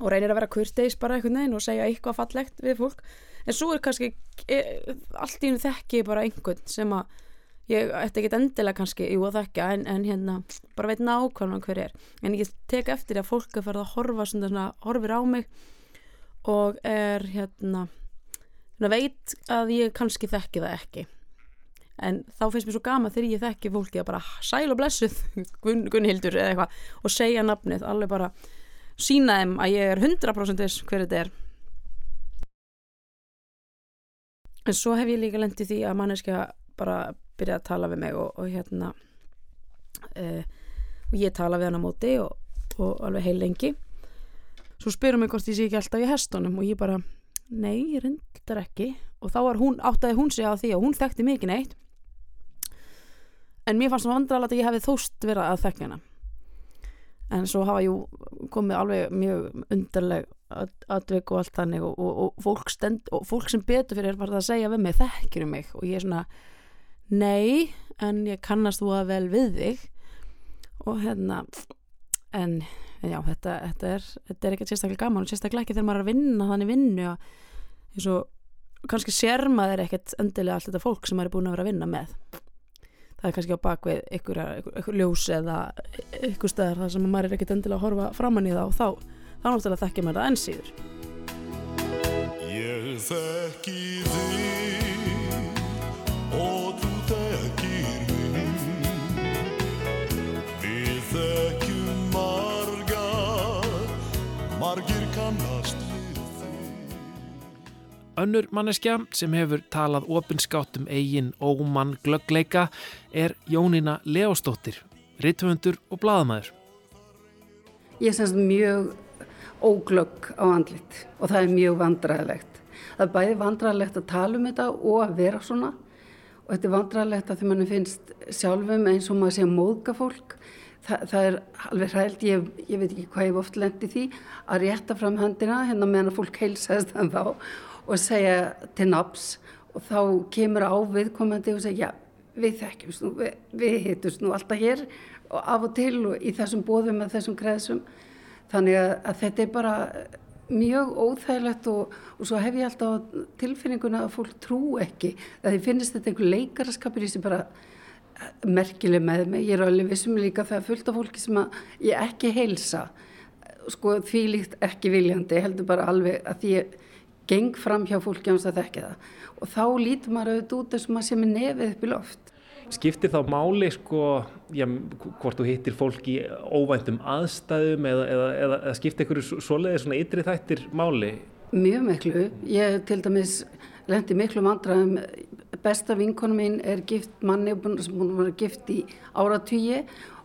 og reynir að vera kurteis bara einhvern veginn og segja eitthvað fallegt við fólk. En svo er kannski e, allt í hún þekki bara einhvern sem að ég ætti ekki endilega kannski jú að þekka en, en hérna bara veit nákvæmlega hver er. En ég tek eftir að fólk er farið að horfa svona, horfir á mig og er hérna veit að ég kannski þekki það ekki en þá finnst mér svo gama þegar ég þekki fólki að bara sæl og blessuð Gun, Gunnhildur eða eitthvað og segja nafnið alveg bara sína þeim að ég er 100% þess hver þetta er. En svo hef ég líka lendið því að manneskja bara byrja að tala við mig og, og hérna uh, og ég tala við hann á móti og, og alveg heil lengi. Svo spyrum mig hvort ég sé ekki alltaf í hestunum og ég bara, nei, ég reyndar ekki. Og þá áttaði hún sig á því og hún þekkti mikið neitt en mér fannst það vandrarlega að ég hefði þóst verið að þekka hana. En svo hafa jú komið alveg mjög undarleg atvik og allt þannig og, og, og, fólk stend, og fólk sem betur fyrir var það að segja við mig þekkir um mig? Og ég er svona nei, en ég kannast þú að vel við þig. Og hérna en já, þetta, þetta er er ekkert sérstaklega gaman og sérstaklega ekki þegar maður er að vinna þannig vinnu eins og kannski sér maður ekkert endilega allt þetta fólk sem maður er búin að vera að vinna með það er kannski á bakvið ykkur, ykkur, ykkur ljós eða ykkur staðar þar sem maður er ekkert endilega að horfa framann í það og þá, þá náttúrulega þekkja maður það enn síður. Ég þekki þig Önnur manneskja sem hefur talað opinskátt um eigin ómann glöggleika er Jónína Leóstóttir, rittvöndur og bladamæður. Ég semst mjög óglögg á andlit og það er mjög vandræðilegt. Það er bæði vandræðilegt að tala um þetta og að vera svona og þetta er vandræðilegt að því mann finnst sjálfum eins og maður sé að móðga fólk. Þa, það er alveg hrælt, ég, ég veit ekki hvað ég hef oft lendi því að rétta fram höndina hérna meðan fólk heilsast þann þá og segja til naps og þá kemur á viðkomandi og segja við þekkjumst nú, við, við hittumst nú alltaf hér og af og til og í þessum bóðum með þessum kreðsum þannig að, að þetta er bara mjög óþægilegt og, og svo hef ég alltaf tilfinninguna að fólk trú ekki. Að því finnist þetta einhver leikaraskapur í sem bara merkileg með mig, ég er alveg vissum líka það er fullt af fólki sem ég ekki heilsa. Sko því líkt ekki viljandi, heldur bara alveg að því ég geng fram hjá fólki áns að þekka það. Og þá lítur maður auðvitað út og maður sé með nefið upp í loft. Skiptir þá máli sko, já, hvort þú hittir fólk í óvæntum aðstæðum eða, eða, eða, eða skiptir einhverju svoleiði svona ytri þættir máli? Mjög miklu, ég til dæmis lendi miklu vandræðum. Besta vinkonu mín er gift manni sem búin að vera gift í áratýji og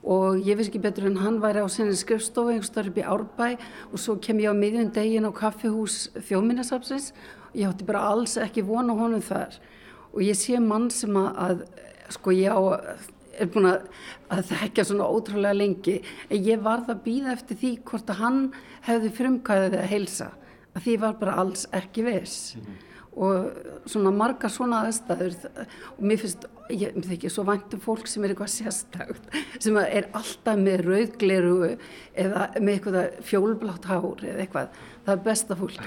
ég veist ekki betur en hann væri á sinni skrifstofu einhverstaður upp í Árbæ. Og svo kem ég á miðjum degin á kaffihús þjóminnesapsins og ég átti bara alls ekki vona honum þar. Og ég sé mann sem að, sko ég á er búin að, að þekka svona ótrúlega lengi. En ég varð að býða eftir því hvort að hann hefði frumkvæðið að heilsa. Að því var bara alls ekki viss. Mm. Og svona margar svona aðstæður. Og mér finnst, ég þykki svo væntum fólk sem er eitthvað sérstakt sem er alltaf með rauðgleru eða með eitthvað fjólblátt hár eða eitthvað, það er besta fólk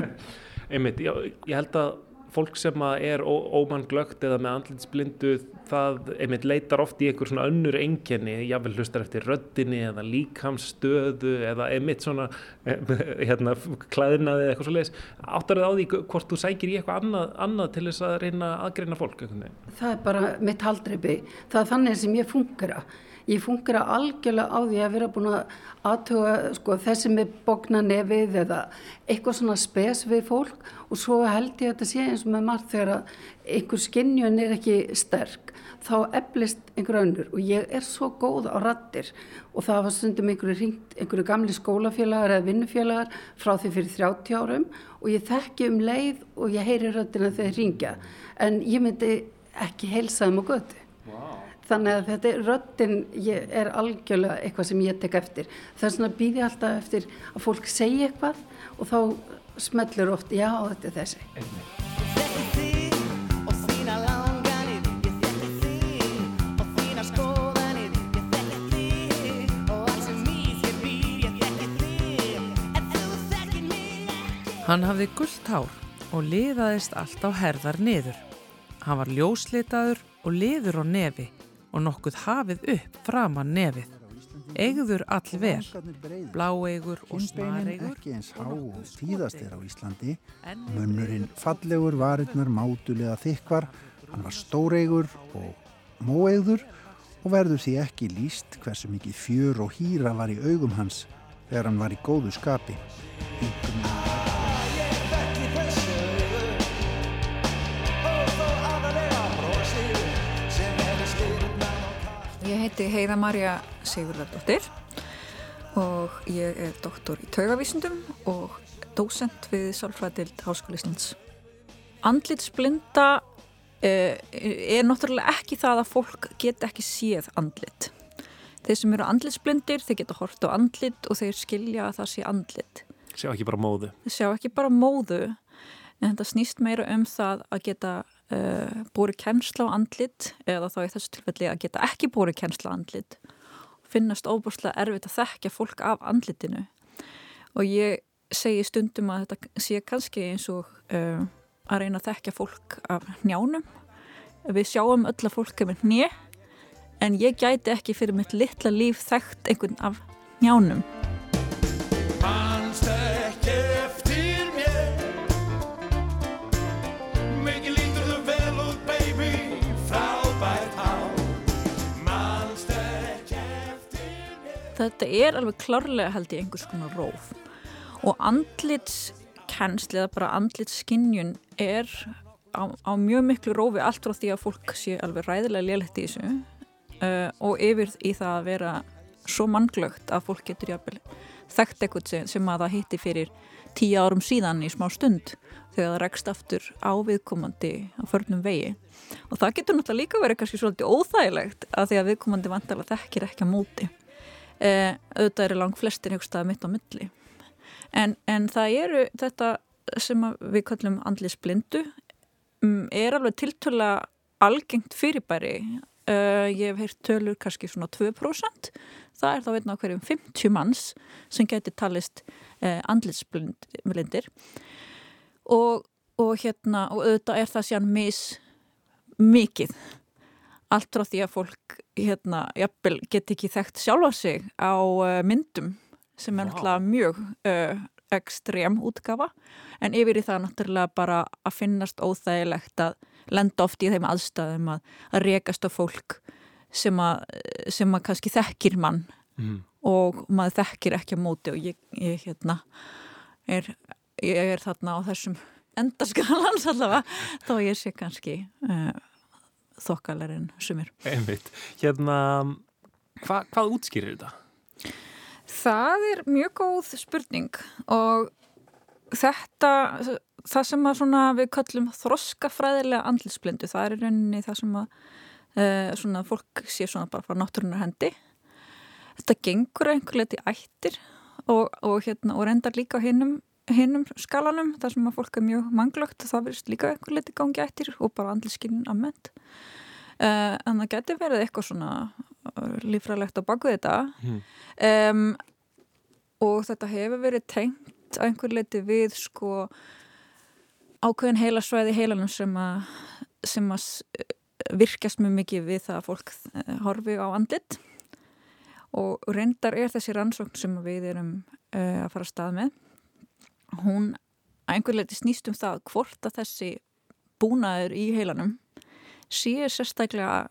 Einmitt, já, ég held að fólk sem er ómannglögt eða með andlinsblindu það einmitt leitar oft í einhver svona önnur enginni, jáfnvel hlustar eftir röddinni eða líkamsstöðu eða einmitt svona hérna, klæðinaði eða eitthvað svo leiðis áttar það á því hvort þú sækir í eitthvað annað, annað til þess að reyna aðgreina fólk Það er bara mitt haldreipi. Það er þannig sem ég funkar að ég funkar að algjörlega á því að vera búin að aðtöga sko, þessi með bókna nefið eða eitthvað svona spes við fólk og svo held ég að þetta sé eins og með margt þegar einhver skinnjun er ekki sterk þá eflist einhver önnur og ég er svo góð á rattir og það var stundum einhverju ringt, einhverju gamli skólafélagar eða vinnufélagar frá því fyrir 30 árum og ég þekki um leið og ég heyri rattina þegar ringja en ég myndi ekki heilsa um á götu. Wow. Þannig að þetta röttin er algjörlega eitthvað sem ég tek eftir. Það er svona býði alltaf eftir að fólk segja eitthvað og þá smellur oft já þetta er þessi. Hann hafði gullt hár og liðaðist allt á herðar niður. Hann var ljóslitaður og liður á nefi og nokkuð hafið upp framan nefið. Egður allver, bláegur og snaregur. ekki eins há og tíðast er á Íslandi. Munnurinn fallegur, varirnar mátulega þykvar. Hann var stóregur og móeigður og verður því ekki líst hversu mikið fjör og hýra var í augum hans þegar hann var í góðu skapi. Heiti Heiða Marja Sigurðardóttir og ég er doktor í taugavísundum og dósent við Sálfræðild Háskóli Íslands. Andlitsblinda eh, er náttúrulega ekki það að fólk get ekki séð andlit. Þeir sem eru andlitsblindir, þeir geta hort á andlit og þeir skilja að það sé andlit. Sjá ekki bara móðu. Sjá ekki bara móðu, en þetta snýst meira um það að geta Uh, búri kennsla á andlit eða þá í þessu tilfelli að geta ekki búri kennsla á andlit. Finnast óbúrslega erfitt að þekkja fólk af andlitinu. Og ég segi stundum að þetta sé kannski eins og uh, að reyna að þekkja fólk af njánum við sjáum öll að fólk er með nje en ég gæti ekki fyrir mitt litla líf þekkt einhvern af njánum þetta er alveg klárlega held ég einhvers konar róf. Og andlitskennsli eða bara andlitsskinjun er á, á mjög miklu rófi allt frá því að fólk sé alveg ræðilega lélegt í þessu uh, og yfir í það að vera svo mannglögt að fólk getur jafnvel þekkt eitthvað sem, sem að það hitti fyrir tíu árum síðan í smá stund þegar það rekst aftur á viðkomandi á förnum vegi. Og það getur náttúrulega líka verið kannski svolítið óþægilegt að því að viðkomandi vantarlega þekkir ekki að móti eh, auðvitað eru langt flestir hugstaða mitt á milli. En, en það eru þetta sem við kallum andlisblindu um, er alveg tiltöla algengt fyrirbæri. Uh, ég hef heyrt tölur kannski svona 2% það er þá veitna á hverjum 50 manns sem getur talist uh, andlisblindir og, og hérna og auðvitað er það síðan mis mikið allt frá því að fólk hérna, jafnvel, get ekki þekkt sjálfa sig á uh, myndum sem er náttúrulega mjög uh, ekstrem útgafa en yfir í það náttúrulega bara að finnast óþægilegt að lenda oft í þeim aðstæðum að, að rekast á fólk sem að, sem að kannski þekkir mann. Mm. og maður þekkir ekki á móti og ég, ég hérna er, ég er þarna á þessum endaskalans allavega þá ég sé kannski uh, þokkalarinn sumir. Einmitt. Hérna, hva, hvað útskýrir þetta? Það er mjög góð spurning og þetta, það sem að svona við kallum þroskafræðilega andlisblindu, það er í rauninni það sem að uh, svona fólk sé svona bara frá náttúrunar hendi. Þetta gengur einhver leiti ættir og, og, hérna, og reyndar líka á hinnum hinnum skalanum, þar sem að fólk er mjög manglögt, það verðist líka einhver leiti gangi ættir og bara andliskinnin amment. Uh, en það getur verið eitthvað svona lífræðilegt á baku þetta Mm. um, og þetta hefur verið tengt að einhver leiti við sko ákveðin heilasvæði heilanum sem að, sem að s- virkjast mjög mikið við það að fólk eh, horfi á andlit og reyndar er þessi rannsókn sem við erum uh, að fara að stað með hún að einhver leiti snýst um það hvort að þessi búnaður í heilanum sé sérstaklega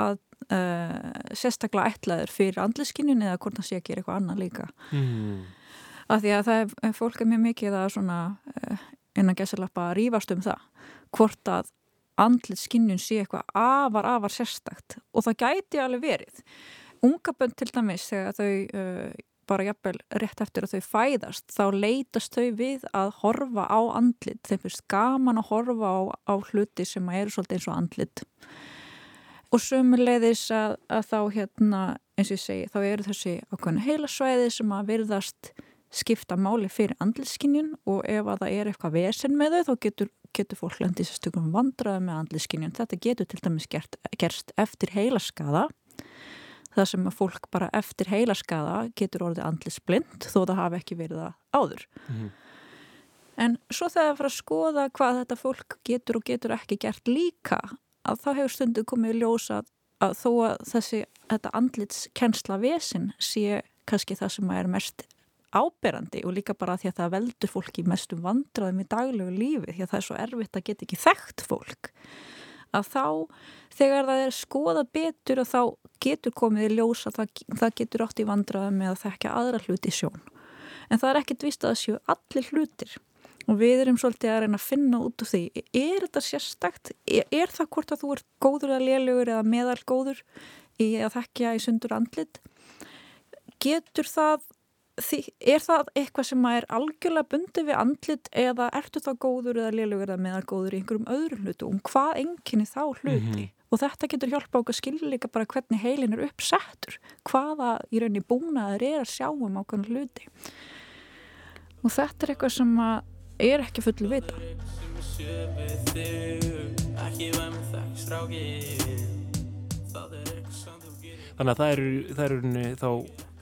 að uh, sérstaklega ætlaður fyrir andliskinnin eða hvort það sé að gera eitthvað annað líka. Mm. af því að það er, fólk er mjög mikið að svona uh, innan gæsalappa að rífast um það hvort að andlitsskinnjun sé eitthvað afar, afar sérstakt. Og það gæti alveg verið. Unga bönn til dæmis þegar þau uh, bara jafnvel rétt eftir að þau fæðast þá leitast þau við að horfa á andlit, þeim finnst gaman að horfa á, á hluti sem eru svolítið eins og andlit. Og sömuleiðis að, að þá hérna eins og ég segi, þá eru þessi ákveðna heilasvæði sem að virðast skipta máli fyrir andlitskinjun og ef að það er eitthvað vesen með þau þá getur, getur fólk lendið sérstökum vandraði með andlitskinjun. Þetta getur til dæmis gert, gerst eftir heilaskaða það sem að fólk bara eftir heilaskaða getur orðið andlitsblind þó það hafi ekki verið það áður. Mhm. En svo þegar það fara að skoða hvað þetta fólk getur og getur ekki gert líka að þá hefur stundu komið í ljós að, að þó að þessi þetta andlitskennsla vesin sé kannski það sem er mest áberandi og líka bara því að það veldur fólki mestum vandraðum í daglegu lífi því að það er svo erfitt að geta ekki þekkt fólk að þá þegar það er skoða betur og þá getur komið í ljós að það, það getur átt í vandraðum með að þekka aðra hluti í sjón en það er ekkit vist að það séu allir hlutir og við erum svolítið að reyna að finna út úr því er þetta sérstakt? Er, er það hvort að þú ert góður eða lélugur eða meðal góður í að þekkja í sundur andlit? Getur það er það eitthvað sem er algjörlega bundið við andlit eða ertu það góður eða lélugur eða meðal góður í einhverjum öðrum hlutu og hvað enginni þá hluti? Mhm. Og þetta getur hjálpa okkur að skilja líka bara hvernig heilin er uppsettur, hvaða í rauninni búnaður er að sjá um ákveðin hluti. Og þetta er eitthvað sem er ekki fullu vita. Þannig að það eru, það eru þá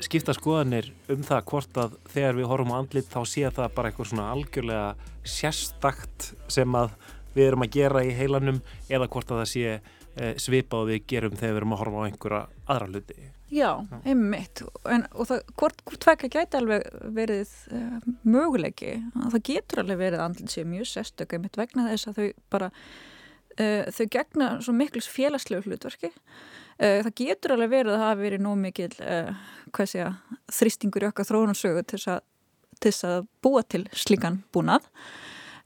skipta skoðanir um það hvort að þegar við horfum á andlit þá sé það bara eitthvað svona algjörlega sérstakt sem að við erum að gera í heilanum eða hvort að það sé e, svipa og við gerum þegar við erum að horfa á einhverja aðra hluti. Já, einmitt. En, og það, hvort, hvort tvekka gæti alveg verið uh, möguleiki. Það getur alveg verið andlit sé mjög sérstök einmitt vegna þess að þau bara uh, þau gegna svo miklu félagslegu hlutverki. Uh, það getur alveg verið að það hafi verið nóg mikil uh, sé, þrýstingur í okkar þróunarsögu til þess að búa til slíkan búnað.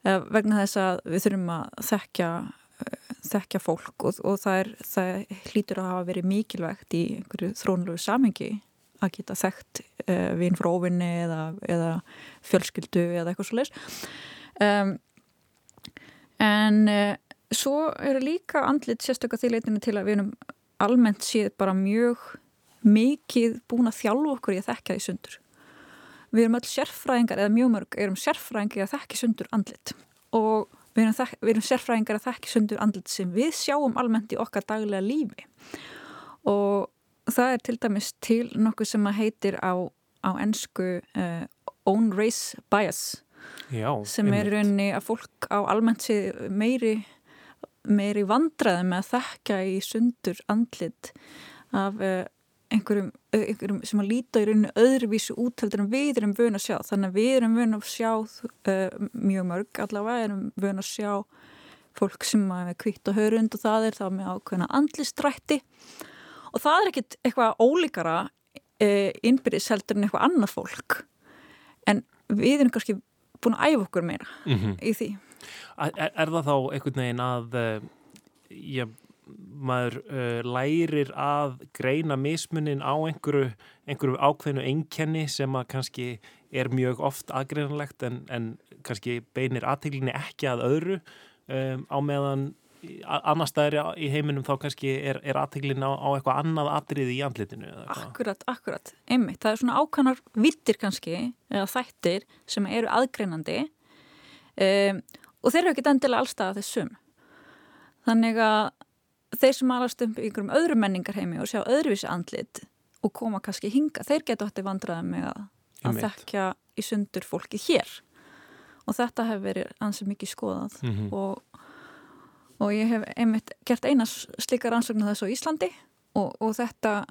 Uh, vegna þess að við þurfum að þekkja, þekkja fólk og, og það, er, það hlýtur að hafa verið mikilvægt í einhverju þróunlegu samengi að geta þekkt vinn frá ofinni eða, eða fjölskyldu eða eitthvað svo leiðs um, en svo eru líka andlit sérstökka því leitinu til að við erum almennt séð bara mjög mikið búin að þjálfa okkur í að þekka því sundur. Við erum öll sérfræðingar, eða mjög mörg, erum sérfræðingar að þekki sundur andlit. Og við erum, þek, við erum sérfræðingar að þekki sundur andlit sem við sjáum almennt í okkar daglega lífi. Og það er til dæmis til nokkuð sem að heitir á, á ennsku uh, own race bias Já, sem er rauninni að fólk á almennt séð meiri meiri vandraði með að þekka í sundur andlit af uh, einhverjum, uh, einhverjum sem að líta í rauninu öðruvísu útheldur en við erum vöna að sjá. Þannig að við erum vöna að sjá uh, mjög mörg allavega erum vöna að sjá fólk sem er kvitt og hörund og það er þá með ákveðna andlistrætti og það er ekkit eitthvað ólíkara innbyrðis heldur en eitthvað annað fólk. En við erum kannski búin að æfa okkur meira mm -hmm. í því Er, er það þá einhvern veginn að ég, maður uh, lærir að greina mismunin á einhverju, einhverju ákveðinu einkenni sem að kannski er mjög oft aðgreinanlegt en, en kannski beinir aðteglinni ekki að öðru um, á meðan annar staðir í heiminum þá kannski er, er aðteglin á, á eitthvað annað atriði í andlitinu. Akkurat, akkurat, einmitt. Það er svona ákannar vittir kannski eða þættir sem eru aðgreinandi um, og þeir eru ekkit endilega allstað þessum þannig að þeir sem alast um ykkur um öðru menningar heimi og sjá öðruvísi andlit og koma kannski hinga, þeir geta átti vandraði með að, að þekkja í sundur fólki hér. Og þetta hefur verið ansið mikið skoðað. Mm -hmm. og, og ég hef einmitt gert einas slikar ansögnu þessu á Íslandi. Og, og þetta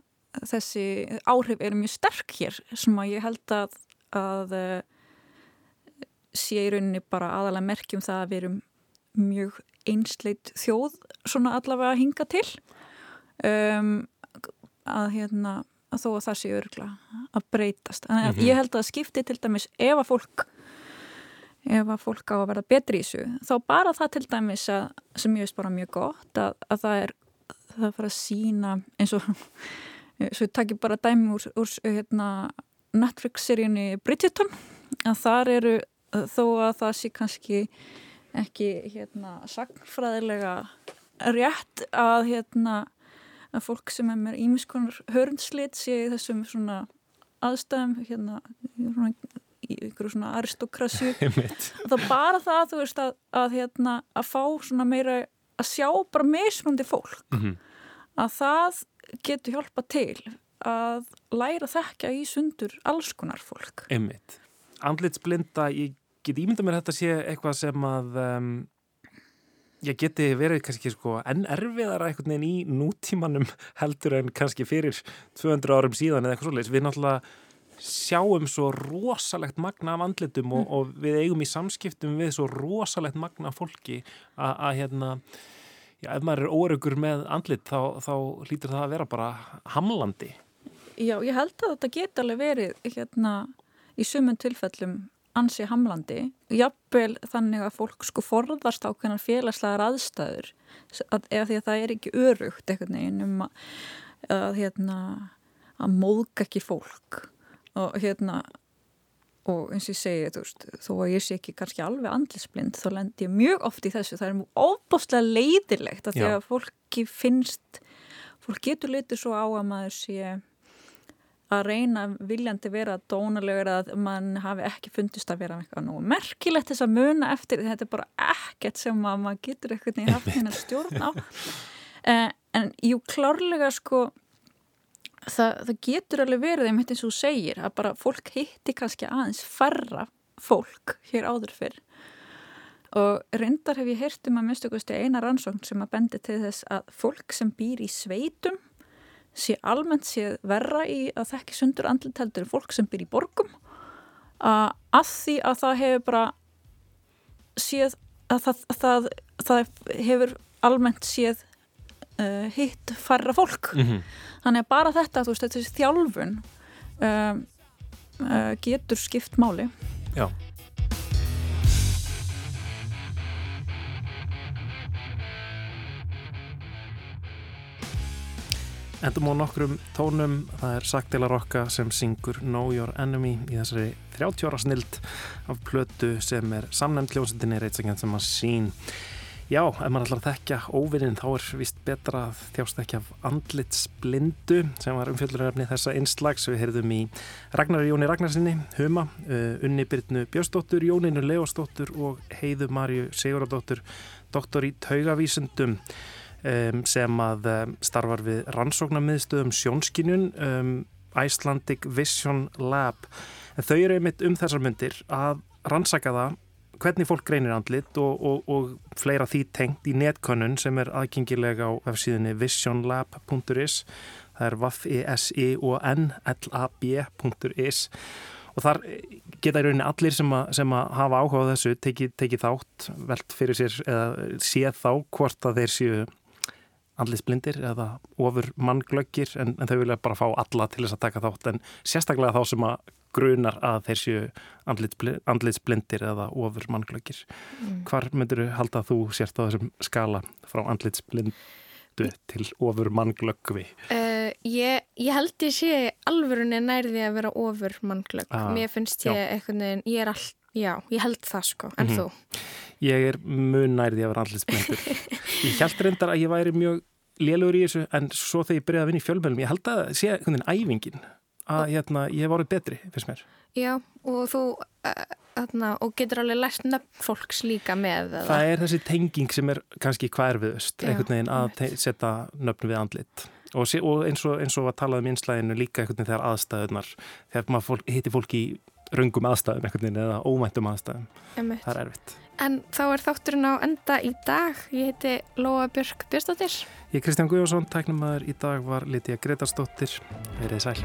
þessi áhrif eru mjög sterk hér sem að ég held að að sé í rauninni bara aðalega merkjum það að við erum mjög einsleit þjóð svona allavega að hinga til um, að hérna að þó að það sé örgla að breytast en mm -hmm. ég held að skipti til dæmis ef að fólk ef að fólk á að verða betri í þessu þá bara það til dæmis að, sem ég veist bara mjög gott að, að það er það bara að sína eins og svo takkir bara dæmi úr, úr hérna, Netflix-seríunni Bridgerton að þar eru þó að það sé kannski ekki hérna sagnfræðilega rétt að hérna að fólk sem er með ímiskonar hörnslit sé í þessum svona aðstæðum hérna svona, í ykkur svona aristokrasju þá bara það þú veist að, að hérna að fá svona meira að sjá bara mismundi fólk mm -hmm. að það getur hjálpa til að læra þekka í sundur alls konar fólk Einmitt. Andlitsblinda, ég get ímynda mér þetta sé eitthvað sem að um, ég geti verið kannski sko enn erfiðara einhvern veginn í nútímanum heldur en kannski fyrir 200 árum síðan eða eitthvað svolítið. Við náttúrulega sjáum svo rosalegt magna af andlitum og, mm. og við eigum í samskiptum við svo rosalegt magna fólki að hérna já, ef maður er óraugur með andlit þá, þá hlýtur það að vera bara hamlandi. Já, ég held að þetta geta alveg verið hérna í sumun tilfellum ansi hamlandi, jafnvel þannig að fólk sko forðast ákveðnar félagslegar aðstæður að, eða því að það er ekki örugt eitthvað neginn um að, að, hérna, að móðga ekki fólk. Og hérna og eins og ég segi, þú veist, þó að ég sé ekki kannski alveg andlisblind, þá lend ég mjög oft í þessu, það er mjög ofbáslega leiðilegt að því að fólki finnst fólk getur litið svo á að maður sé að reyna viljandi vera dónalegur að mann hafi ekki fundist að vera eitthvað nú merkilegt þess að muna eftir þetta er bara ekkert sem að maður getur eitthvað í hafnina stjórn á. Eh, en jú klárlega sko það, það getur alveg verið einmitt eins og þú segir að bara fólk hitti kannski aðeins færra fólk hér áður fyrr. Og reyndar hef ég heyrt um að minnstu eina rannsókn sem að bendi til þess að fólk sem býr í sveitum sé almennt séð verra í að þekki sundur andlit heldur en fólk sem býr í borgum að, að því að það hefur bara séð að það, það, það hefur almennt séð uh, hitt farra fólk Mm -hmm. þannig að bara þetta, þú veist, þessi þjálfun um, uh, getur skipt máli Já. Endum á nokkrum tónum, það er Sakdela Rokka sem syngur Know Your Enemy í þessari 30 ára snild af plötu sem er samnæmt hljómsendinni Reitsakenn sem að sín. Já, ef maður ætlar að þekkja óvinnin þá er vist betra að þjást ekki af andlitsblindu sem var umfjölduröfni þessa innslags. Við heyrðum í Ragnar Jóni Ragnarsinni, Huma, uh, Unni Byrnu Björnsdóttur, Jóninu Leosdóttur og Heiðu Marju Siguradóttur, doktor í taugavísundum um, sem að um, starfar við rannsóknarmiðstöðum sjónskinjun um, Icelandic Vision Lab. En þau eru einmitt um þessar myndir að rannsaka það hvernig fólk greinir andlit og, og, og fleira því tengt í netkönnun sem er aðgengilega á vefsíðinni visionlab.is það er vaff-e-s-i-o-n-l-a-b.is og þar geta í rauninni allir sem að, sem að hafa áhuga á þessu tekið teki þátt, velt fyrir sér eða séð þá hvort að þeir séu andlitsblindir eða ofur mannglöggir en, en þau vilja bara fá alla til þess að taka þátt en sérstaklega þá sem að grunar að þeir séu andlitsblindir eða ofur mannglöggir. Mm. Hvar myndir þú halda að þú sérst á þessum skala frá andlitsblindu til ofur mannglöggvi? Uh, ég, ég held ég sé alvörunni nærði að vera ofur mannglögg. Ah, Mér finnst ég já. eitthvað, ég er all, já, ég held það sko, en Mhm. þú? Ég er mun nærði að vera andlitsblindur. ég held reyndar að ég væri mjög lélugur í þessu en svo þegar ég byrjaði að vinna í fjölmjölum ég held að sé einhvern veginn æfingin að hérna, ég hef orðið betri, finnst mér. Já, og þú, uh, þarna, og getur alveg lært nöfn fólks líka með eða? Það er þessi tenging sem er kannski er Já, einhvern veginn að setja nöfn við andlit. Og, sé, og eins og, eins og að tala um einslæginu líka einhvern veginn þegar aðstæðunar, þegar maður fólk, hitti fólk í röngum aðstæðum einhvern veginn eða ómæntum aðstæðum. Einmitt. Það er erfitt. En þá er þátturinn á enda í dag. Ég heiti Lóa Björk Björnsdóttir. Ég er Kristján Guðjónsson, tæknumæður í dag var Lítið Gretarsdóttir. Verið sæl.